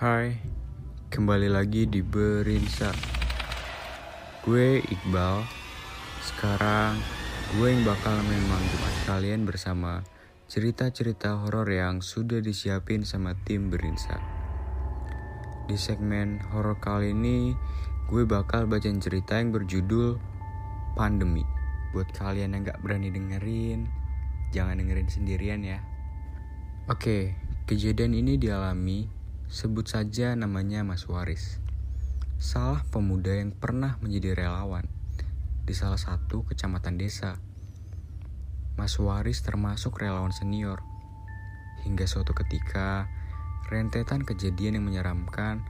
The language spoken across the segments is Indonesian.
Hai, kembali lagi di Berinsa. Gue Iqbal. Sekarang gue yang bakal memanggu kalian bersama cerita-cerita horor yang sudah disiapin sama tim Berinsa. Di segmen horor kali ini, gue bakal bacain cerita yang berjudul Pandemi. Buat kalian yang gak berani dengerin, jangan dengerin sendirian ya. Oke, kejadian ini dialami sebut saja namanya Mas Waris. Salah pemuda yang pernah menjadi relawan di salah satu kecamatan desa. Mas Waris termasuk relawan senior. Hingga suatu ketika, rentetan kejadian yang menyeramkan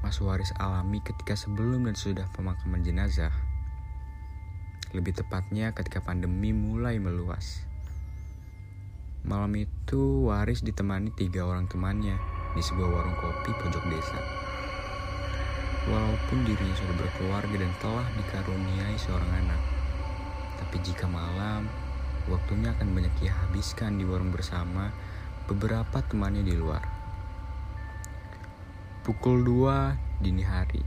Mas Waris alami ketika sebelum dan sudah pemakaman jenazah. Lebih tepatnya ketika pandemi mulai meluas. Malam itu Waris ditemani tiga orang temannya di sebuah warung kopi pojok desa. Walaupun dirinya sudah berkeluarga dan telah dikaruniai seorang anak, tapi jika malam, waktunya akan banyak ia habiskan di warung bersama beberapa temannya di luar. Pukul 2 dini hari.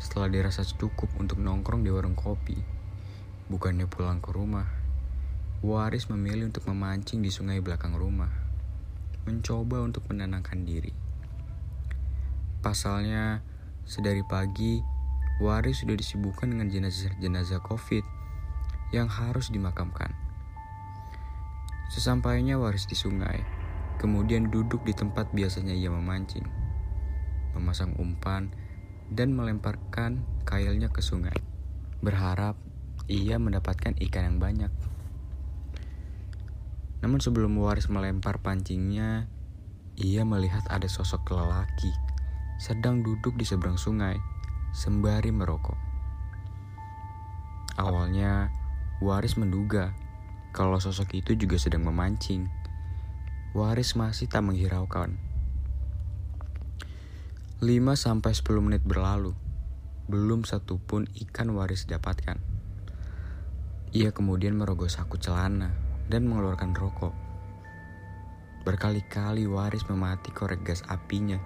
Setelah dirasa cukup untuk nongkrong di warung kopi, bukannya pulang ke rumah, Waris memilih untuk memancing di sungai belakang rumah, mencoba untuk menenangkan diri. Pasalnya, sedari pagi, Waris sudah disibukkan dengan jenazah-jenazah COVID yang harus dimakamkan. Sesampainya Waris di sungai, kemudian duduk di tempat biasanya ia memancing, memasang umpan, dan melemparkan kailnya ke sungai, berharap ia mendapatkan ikan yang banyak. Namun sebelum Waris melempar pancingnya, ia melihat ada sosok lelaki sedang duduk di seberang sungai sembari merokok. Awalnya, Waris menduga kalau sosok itu juga sedang memancing. Waris masih tak menghiraukan. 5 sampai 10 menit berlalu, belum satu pun ikan Waris dapatkan. Ia kemudian merogoh saku celana dan mengeluarkan rokok. Berkali-kali Waris memati korek gas apinya,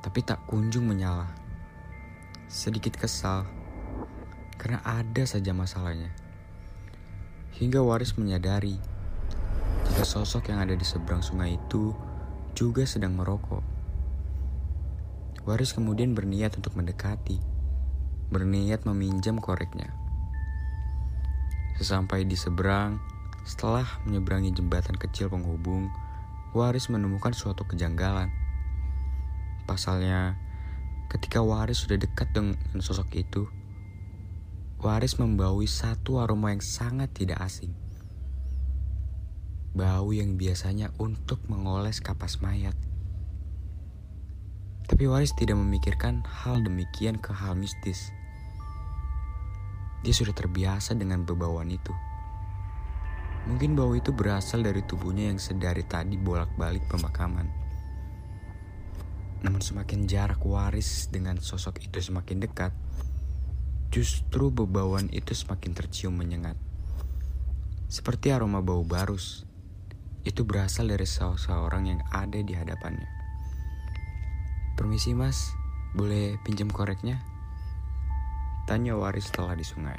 tapi tak kunjung menyala. Sedikit kesal karena ada saja masalahnya. Hingga Waris menyadari jika sosok yang ada di seberang sungai itu juga sedang merokok. Waris kemudian berniat untuk mendekati, berniat meminjam koreknya. Sesampai di seberang, setelah menyeberangi jembatan kecil penghubung, Waris menemukan suatu kejanggalan. Pasalnya, ketika Waris sudah dekat dengan sosok itu, Waris membaui satu aroma yang sangat tidak asing. Bau yang biasanya untuk mengoles kapas mayat. Tapi Waris tidak memikirkan hal demikian ke hal mistis. Dia sudah terbiasa dengan bebauan itu. Mungkin bau itu berasal dari tubuhnya yang sedari tadi bolak-balik pemakaman. Namun semakin jarak waris dengan sosok itu semakin dekat, justru bebauan itu semakin tercium menyengat. Seperti aroma bau barus, itu berasal dari seseorang yang ada di hadapannya. Permisi mas, boleh pinjam koreknya? Tanya Waris setelah di sungai.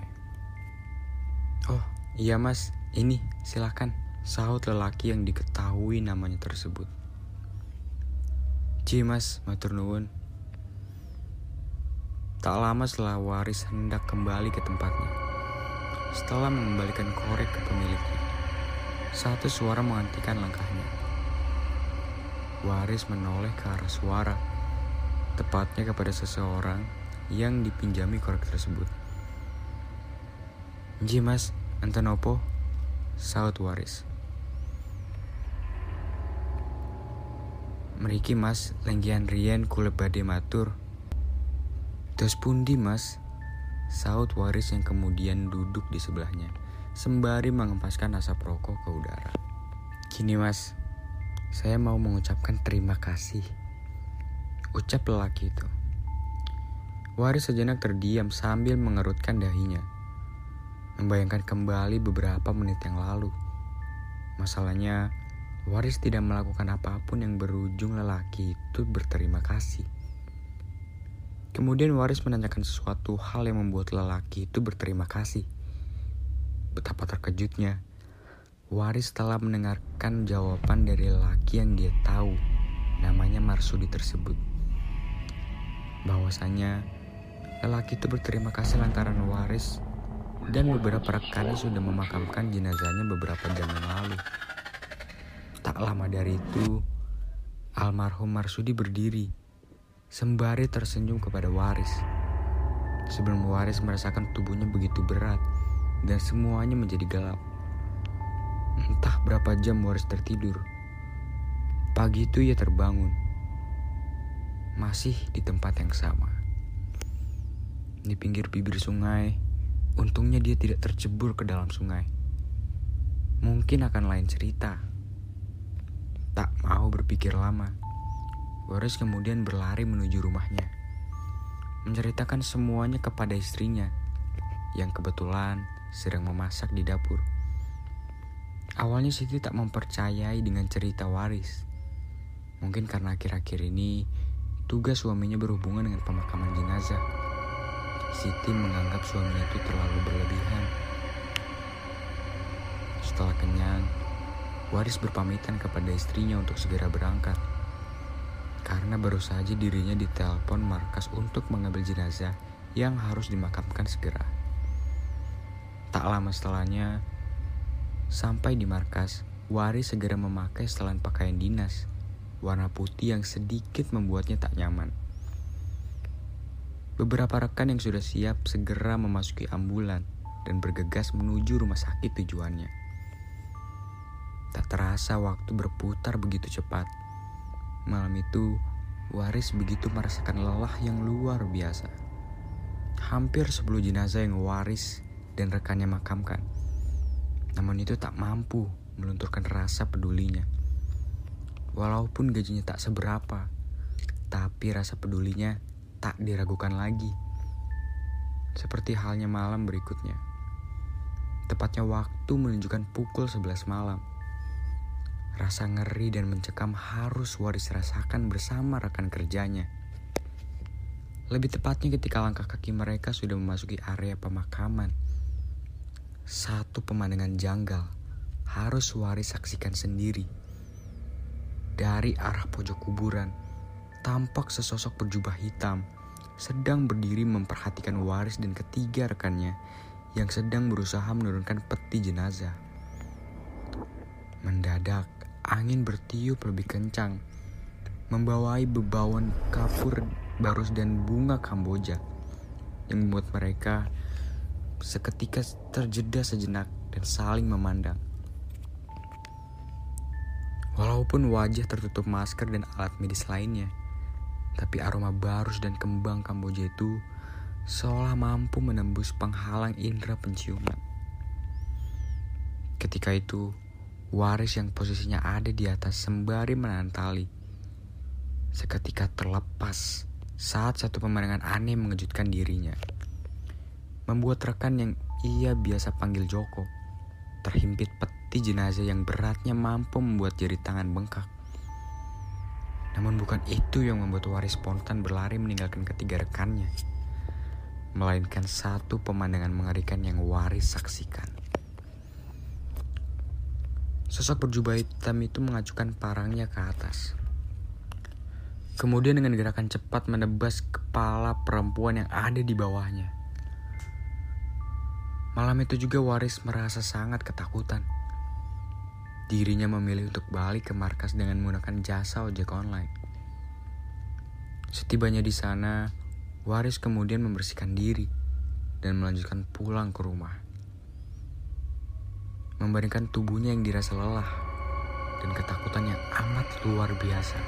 Oh, iya mas, ini silakan. Sahut lelaki yang diketahui namanya tersebut. Ci mas, matur nuwun. Tak lama setelah Waris hendak kembali ke tempatnya. Setelah mengembalikan korek ke pemiliknya, satu suara menghentikan langkahnya. Waris menoleh ke arah suara, tepatnya kepada seseorang yang dipinjami korek tersebut. Ji mas, enten opo? Saut waris. Meriki mas, lenggian rian bade matur. Dos pundi mas? Saut waris yang kemudian duduk di sebelahnya, sembari mengempaskan asap rokok ke udara. Kini mas, saya mau mengucapkan terima kasih. Ucap lelaki itu. Waris sejenak terdiam sambil mengerutkan dahinya. Membayangkan kembali beberapa menit yang lalu. Masalahnya, Waris tidak melakukan apa pun yang berujung lelaki itu berterima kasih. Kemudian Waris menanyakan sesuatu hal yang membuat lelaki itu berterima kasih. Betapa terkejutnya. Waris telah mendengarkan jawaban dari lelaki yang dia tahu namanya Marsudi tersebut. Bahwasanya lelaki itu berterima kasih lantaran Waris dan beberapa rekannya sudah memakamkan jenazahnya beberapa jam yang lalu. Tak lama dari itu, almarhum Marsudi berdiri, sembari tersenyum kepada Waris. Sebelum Waris merasakan tubuhnya begitu berat dan semuanya menjadi gelap. Entah berapa jam Waris tertidur. Pagi itu ia terbangun. Masih di tempat yang sama. Di pinggir bibir sungai, untungnya dia tidak tercebur ke dalam sungai. Mungkin akan lain cerita Tak mau berpikir lama, Waris kemudian berlari menuju rumahnya. Menceritakan semuanya kepada istrinya yang kebetulan sedang memasak di dapur. Awalnya Siti tak mempercayai dengan cerita Waris. Mungkin karena akhir-akhir ini tugas suaminya berhubungan dengan pemakaman jenazah. Siti menganggap suaminya itu terlalu berlebihan. Setelah kenyang, Waris berpamitan kepada istrinya untuk segera berangkat. Karena baru saja dirinya ditelepon markas untuk mengambil jenazah yang harus dimakamkan segera. Tak lama setelahnya, sampai di markas, Waris segera memakai setelan pakaian dinas, warna putih yang sedikit membuatnya tak nyaman. Beberapa rekan yang sudah siap segera memasuki ambulan dan bergegas menuju rumah sakit tujuannya. Tak terasa waktu berputar begitu cepat. Malam itu, Waris begitu merasakan lelah yang luar biasa. Hampir sepuluh jenazah yang Waris dan rekannya makamkan. Namun itu tak mampu melunturkan rasa pedulinya. Walaupun gajinya tak seberapa, tapi rasa pedulinya tak diragukan lagi. Seperti halnya malam berikutnya. Tepatnya waktu menunjukkan pukul 11 malam. Rasa ngeri dan mencekam harus Waris rasakan bersama rekan kerjanya. Lebih tepatnya ketika langkah kaki mereka sudah memasuki area pemakaman. Satu pemandangan janggal harus Waris saksikan sendiri. Dari arah pojok kuburan, tampak sesosok berjubah hitam sedang berdiri memperhatikan Waris dan ketiga rekannya yang sedang berusaha menurunkan peti jenazah. Mendadak, angin bertiup lebih kencang, membawai bebauan kapur barus dan bunga Kamboja yang membuat mereka seketika terjeda sejenak dan saling memandang. Walaupun wajah tertutup masker dan alat medis lainnya, tapi aroma barus dan kembang Kamboja itu seolah mampu menembus penghalang indera penciuman. Ketika itu, Waris yang posisinya ada di atas sembari menahan tali. Seketika terlepas saat satu pemandangan aneh mengejutkan dirinya. Membuat rekan yang ia biasa panggil Joko terhimpit peti jenazah yang beratnya mampu membuat jari tangan bengkak. Namun bukan itu yang membuat Waris spontan berlari meninggalkan ketiga rekannya. Melainkan satu pemandangan mengerikan yang Waris saksikan. Sosok berjubah hitam itu mengacukan parangnya ke atas. Kemudian dengan gerakan cepat menebas kepala perempuan yang ada di bawahnya. Malam itu juga Waris merasa sangat ketakutan. Dirinya memilih untuk balik ke markas dengan menggunakan jasa ojek online. Setibanya di sana, Waris kemudian membersihkan diri dan melanjutkan pulang ke rumah membandingkan tubuhnya yang dirasa lelah dan ketakutan yang amat luar biasa.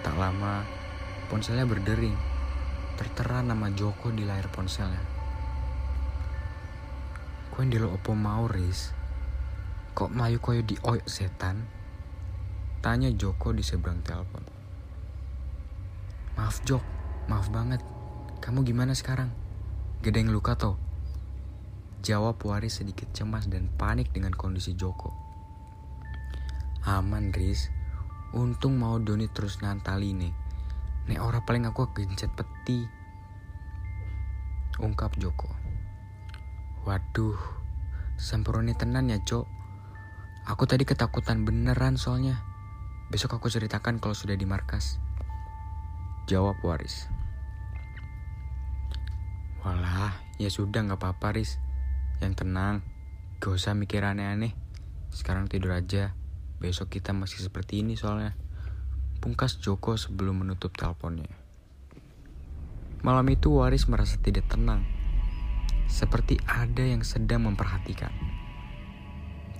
Tak lama, ponselnya berdering. Tertera nama Joko di layar ponselnya. Yang dilo opo mau, Riz? Kok mayu koyo di oyok setan? Tanya Joko di seberang telepon. Maaf Jok, maaf banget. Kamu gimana sekarang? Gede yang luka toh? Jawab Waris sedikit cemas dan panik dengan kondisi Joko. Aman, Riz. Untung mau Doni terus nantali nih. Nek ora paling aku gencet peti. Ungkap Joko. Waduh, sampurone tenan ya, Cok. Aku tadi ketakutan beneran soalnya. Besok aku ceritakan kalau sudah di markas. Jawab Waris. Walah, ya sudah nggak apa-apa Riz. Yang tenang, gak usah mikir aneh-aneh. Sekarang tidur aja. Besok kita masih seperti ini soalnya. Pungkas Joko sebelum menutup teleponnya. Malam itu Waris merasa tidak tenang. Seperti ada yang sedang memperhatikan.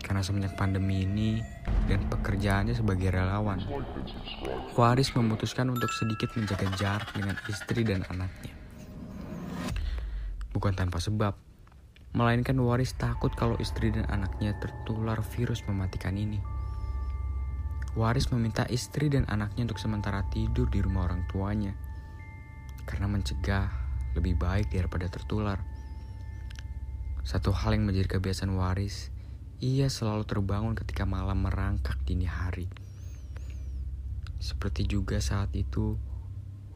Karena semenjak pandemi ini dan pekerjaannya sebagai relawan, Waris memutuskan untuk sedikit menjaga jarak dengan istri dan anaknya bukan tanpa sebab, melainkan Waris takut kalau istri dan anaknya tertular virus mematikan ini. Waris meminta istri dan anaknya untuk sementara tidur di rumah orang tuanya, karena mencegah lebih baik daripada tertular. Satu hal yang menjadi kebiasaan Waris, ia selalu terbangun ketika malam merangkak dini hari. Seperti juga saat itu,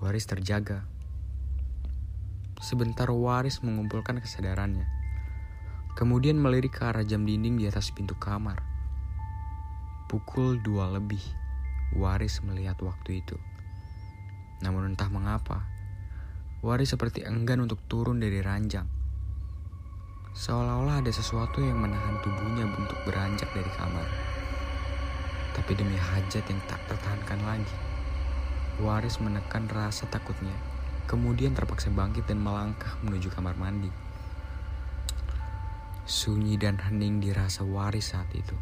Waris terjaga Sebentar Waris mengumpulkan kesadarannya. Kemudian melirik ke arah jam dinding di atas pintu kamar. Pukul dua lebih, Waris melihat waktu itu. Namun entah mengapa, Waris seperti enggan untuk turun dari ranjang. Seolah-olah ada sesuatu yang menahan tubuhnya untuk beranjak dari kamar. Tapi demi hajat yang tak tertahankan lagi, Waris menekan rasa takutnya Kemudian terpaksa bangkit dan melangkah menuju kamar mandi. Sunyi dan hening dirasa waris saat itu.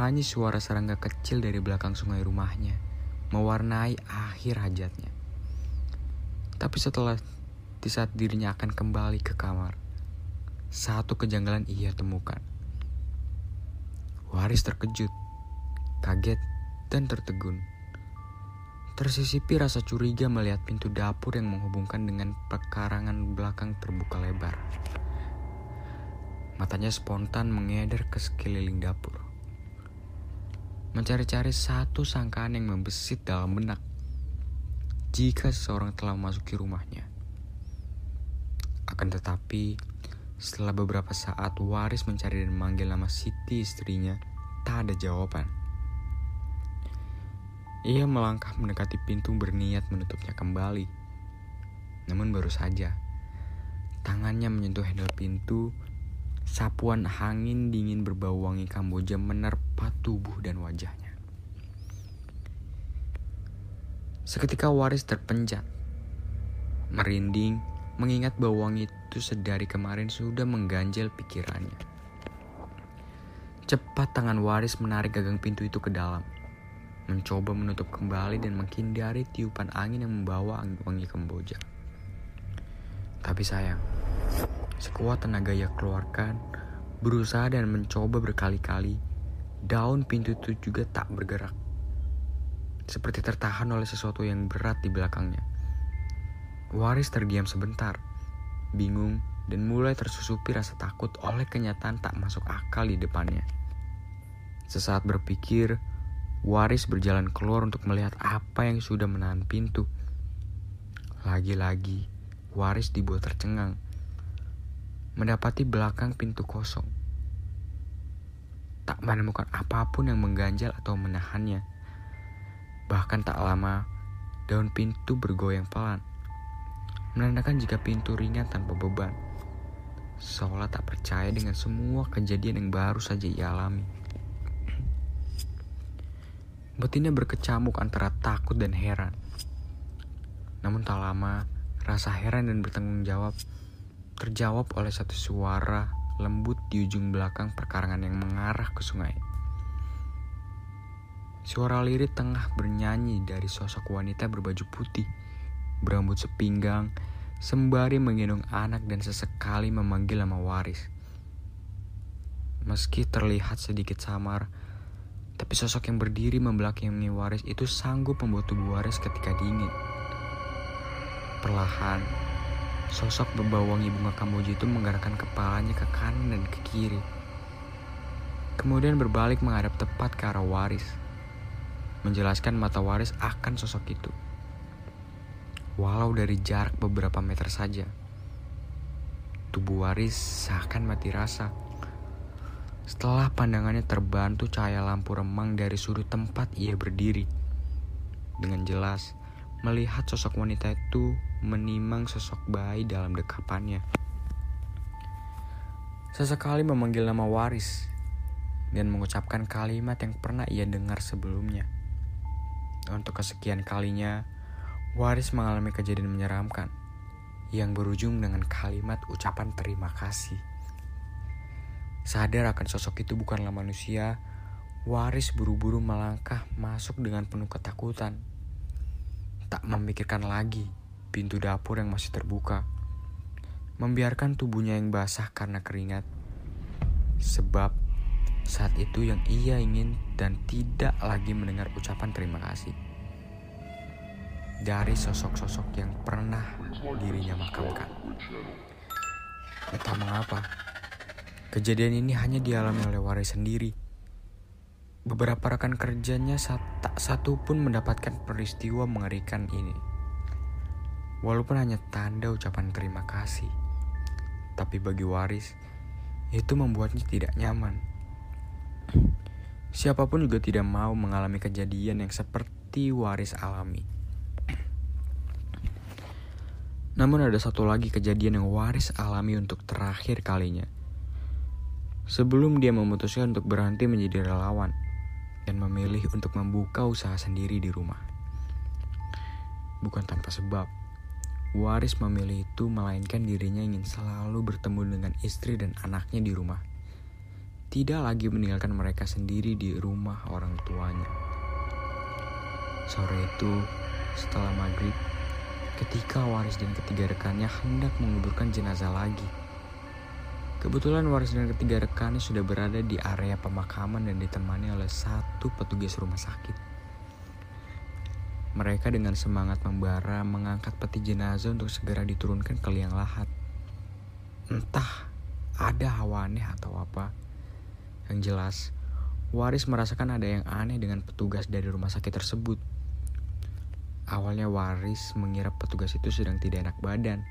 Hanya suara serangga kecil dari belakang sungai rumahnya mewarnai akhir hajatnya. Tapi setelah di saat dirinya akan kembali ke kamar, satu kejanggalan ia temukan. Waris terkejut, kaget, dan tertegun. Tersisipi rasa curiga melihat pintu dapur yang menghubungkan dengan pekarangan belakang terbuka lebar. Matanya spontan mengedar ke sekeliling dapur. Mencari-cari satu sangkaan yang membesit dalam benak. Jika seseorang telah memasuki rumahnya. Akan tetapi, setelah beberapa saat Waris mencari dan memanggil nama Siti istrinya, tak ada jawaban. Ia melangkah mendekati pintu berniat menutupnya kembali. Namun baru saja, tangannya menyentuh handle pintu, sapuan angin dingin berbau wangi kamboja menerpa tubuh dan wajahnya. Seketika Waris terpenjat, merinding, mengingat bau wangi itu sedari kemarin sudah mengganjal pikirannya. Cepat tangan Waris menarik gagang pintu itu ke dalam mencoba menutup kembali dan menghindari tiupan angin yang membawa wangi Kamboja. Tapi sayang, sekuat tenaga ia keluarkan, berusaha dan mencoba berkali-kali, daun pintu itu juga tak bergerak. Seperti tertahan oleh sesuatu yang berat di belakangnya. Waris terdiam sebentar, bingung, dan mulai tersusupi rasa takut oleh kenyataan tak masuk akal di depannya. Sesaat berpikir, Waris berjalan keluar untuk melihat apa yang sudah menahan pintu. Lagi-lagi, Waris dibuat tercengang. Mendapati belakang pintu kosong. Tak menemukan apa pun yang mengganjal atau menahannya. Bahkan tak lama, daun pintu bergoyang pelan. Menandakan jika pintu ringan tanpa beban. Seolah tak percaya dengan semua kejadian yang baru saja ia alami. Betina berkecamuk antara takut dan heran. Namun tak lama, rasa heran dan bertanggung jawab terjawab oleh satu suara lembut di ujung belakang perkarangan yang mengarah ke sungai. Suara lirik tengah bernyanyi dari sosok wanita berbaju putih, berambut sepinggang, sembari menggendong anak dan sesekali memanggil nama waris. Meski terlihat sedikit samar, tapi sosok yang berdiri membelakangi Waris itu sanggup membuat tubuh Waris ketika dingin. Perlahan, sosok berbau wangi bunga kamboja itu menggerakkan kepalanya ke kanan dan ke kiri. kemudian berbalik menghadap tepat ke arah Waris, menjelaskan mata Waris akan sosok itu. Walau dari jarak beberapa meter saja, tubuh Waris seakan mati rasa. Setelah pandangannya terbantu cahaya lampu remang dari sudut tempat ia berdiri, dengan jelas melihat sosok wanita itu menimang sosok bayi dalam dekapannya. Sesekali memanggil nama Waris dan mengucapkan kalimat yang pernah ia dengar sebelumnya. Untuk kesekian kalinya, Waris mengalami kejadian menyeramkan yang berujung dengan kalimat ucapan terima kasih. Sadar akan sosok itu bukanlah manusia, Waris buru-buru melangkah masuk dengan penuh ketakutan. Tak memikirkan lagi pintu dapur yang masih terbuka membiarkan tubuhnya yang basah karena keringat. Sebab saat itu yang ia ingin dan tidak lagi mendengar ucapan terima kasih dari sosok-sosok yang pernah dirinya makamkan. Entah mengapa, kejadian ini hanya dialami oleh Waris sendiri. Beberapa rekan kerjanya tak satu pun mendapatkan peristiwa mengerikan ini. Walaupun hanya tanda ucapan terima kasih. Tapi bagi Waris, itu membuatnya tidak nyaman. Siapa pun juga tidak mau mengalami kejadian yang seperti Waris alami. Namun ada satu lagi kejadian yang Waris alami untuk terakhir kalinya. Sebelum dia memutuskan untuk berhenti menjadi relawan dan memilih untuk membuka usaha sendiri di rumah. Bukan tanpa sebab, Waris memilih itu melainkan dirinya ingin selalu bertemu dengan istri dan anaknya di rumah. Tidak lagi meninggalkan mereka sendiri di rumah orang tuanya. Sore itu, setelah maghrib, ketika Waris dan ketiga rekannya hendak menguburkan jenazah lagi. Kebetulan Waris dan ketiga rekannya sudah berada di area pemakaman dan ditemani oleh satu petugas rumah sakit. Mereka dengan semangat membara mengangkat peti jenazah untuk segera diturunkan ke liang lahat. Entah ada hawa aneh atau apa. Yang jelas, Waris merasakan ada yang aneh dengan petugas dari rumah sakit tersebut. Awalnya Waris mengira petugas itu sedang tidak enak badan.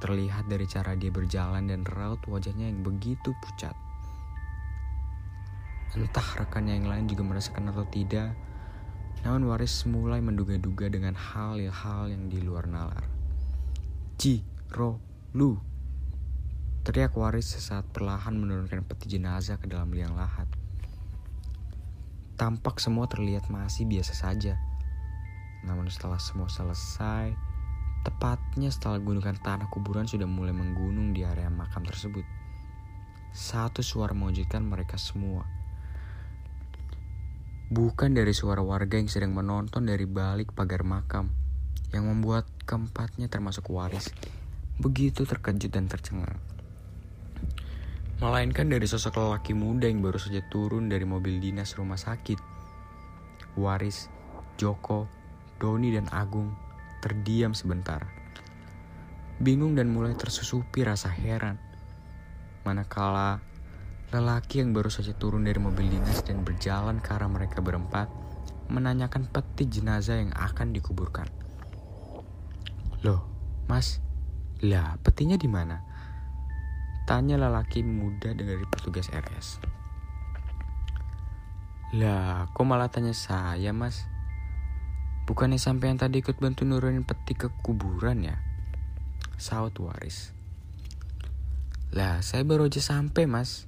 Terlihat dari cara dia berjalan dan raut wajahnya yang begitu pucat. Entah rekannya yang lain juga merasakan atau tidak, namun Waris mulai menduga-duga dengan hal-hal yang di luar nalar. Ji, Ro, Lu. Teriak Waris sesaat perlahan menurunkan peti jenazah ke dalam liang lahat. Tampak semua terlihat masih biasa saja. Namun setelah semua selesai, tepatnya setelah gunungan tanah kuburan sudah mulai menggunung di area makam tersebut. Satu suara mewujudkan mereka semua bukan dari suara warga yang sedang menonton dari balik pagar makam yang membuat keempatnya termasuk waris begitu terkejut dan tercengang. Melainkan dari sosok lelaki muda yang baru saja turun dari mobil dinas rumah sakit. Waris, Joko, Doni dan Agung terdiam sebentar. Bingung dan mulai tersusupi rasa heran. Manakala Lelaki yang baru saja turun dari mobil dinas dan berjalan ke arah mereka berempat menanyakan peti jenazah yang akan dikuburkan. Loh, mas, lah petinya di mana? Tanya lelaki muda dari petugas RS. Lah, kok malah tanya saya, mas? Bukannya sampai yang tadi ikut bantu nurunin peti ke kuburan ya? Saut waris. Lah, saya baru aja sampai, mas.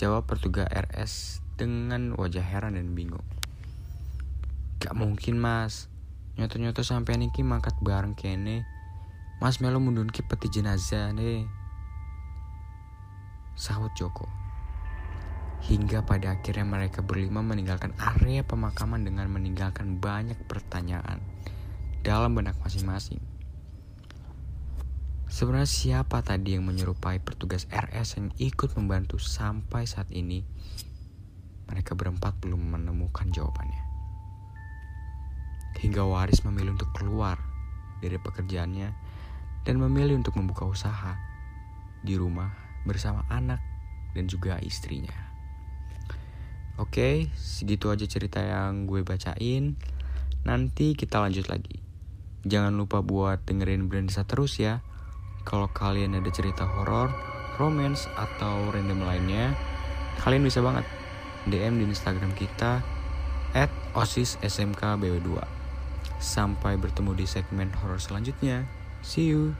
Jawab petugas RS dengan wajah heran dan bingung. Gak mungkin mas, nyoto-nyoto sampai niki mangkat bareng kene. Mas melo mundun ki peti jenazah nih. Sahut Joko. Hingga pada akhirnya mereka berlima meninggalkan area pemakaman dengan meninggalkan banyak pertanyaan dalam benak masing-masing. Sebenarnya siapa tadi yang menyerupai petugas RS yang ikut membantu sampai saat ini? Mereka berempat belum menemukan jawabannya. Hingga Waris memilih untuk keluar dari pekerjaannya dan memilih untuk membuka usaha di rumah bersama anak dan juga istrinya. Oke, segitu aja cerita yang gue bacain. Nanti kita lanjut lagi. Jangan lupa buat dengerin Brandisa terus ya. Kalau kalian ada cerita horor, romance, atau random lainnya, kalian bisa banget DM di Instagram kita at osis smk bw 2 Sampai bertemu di segmen horor selanjutnya. See you.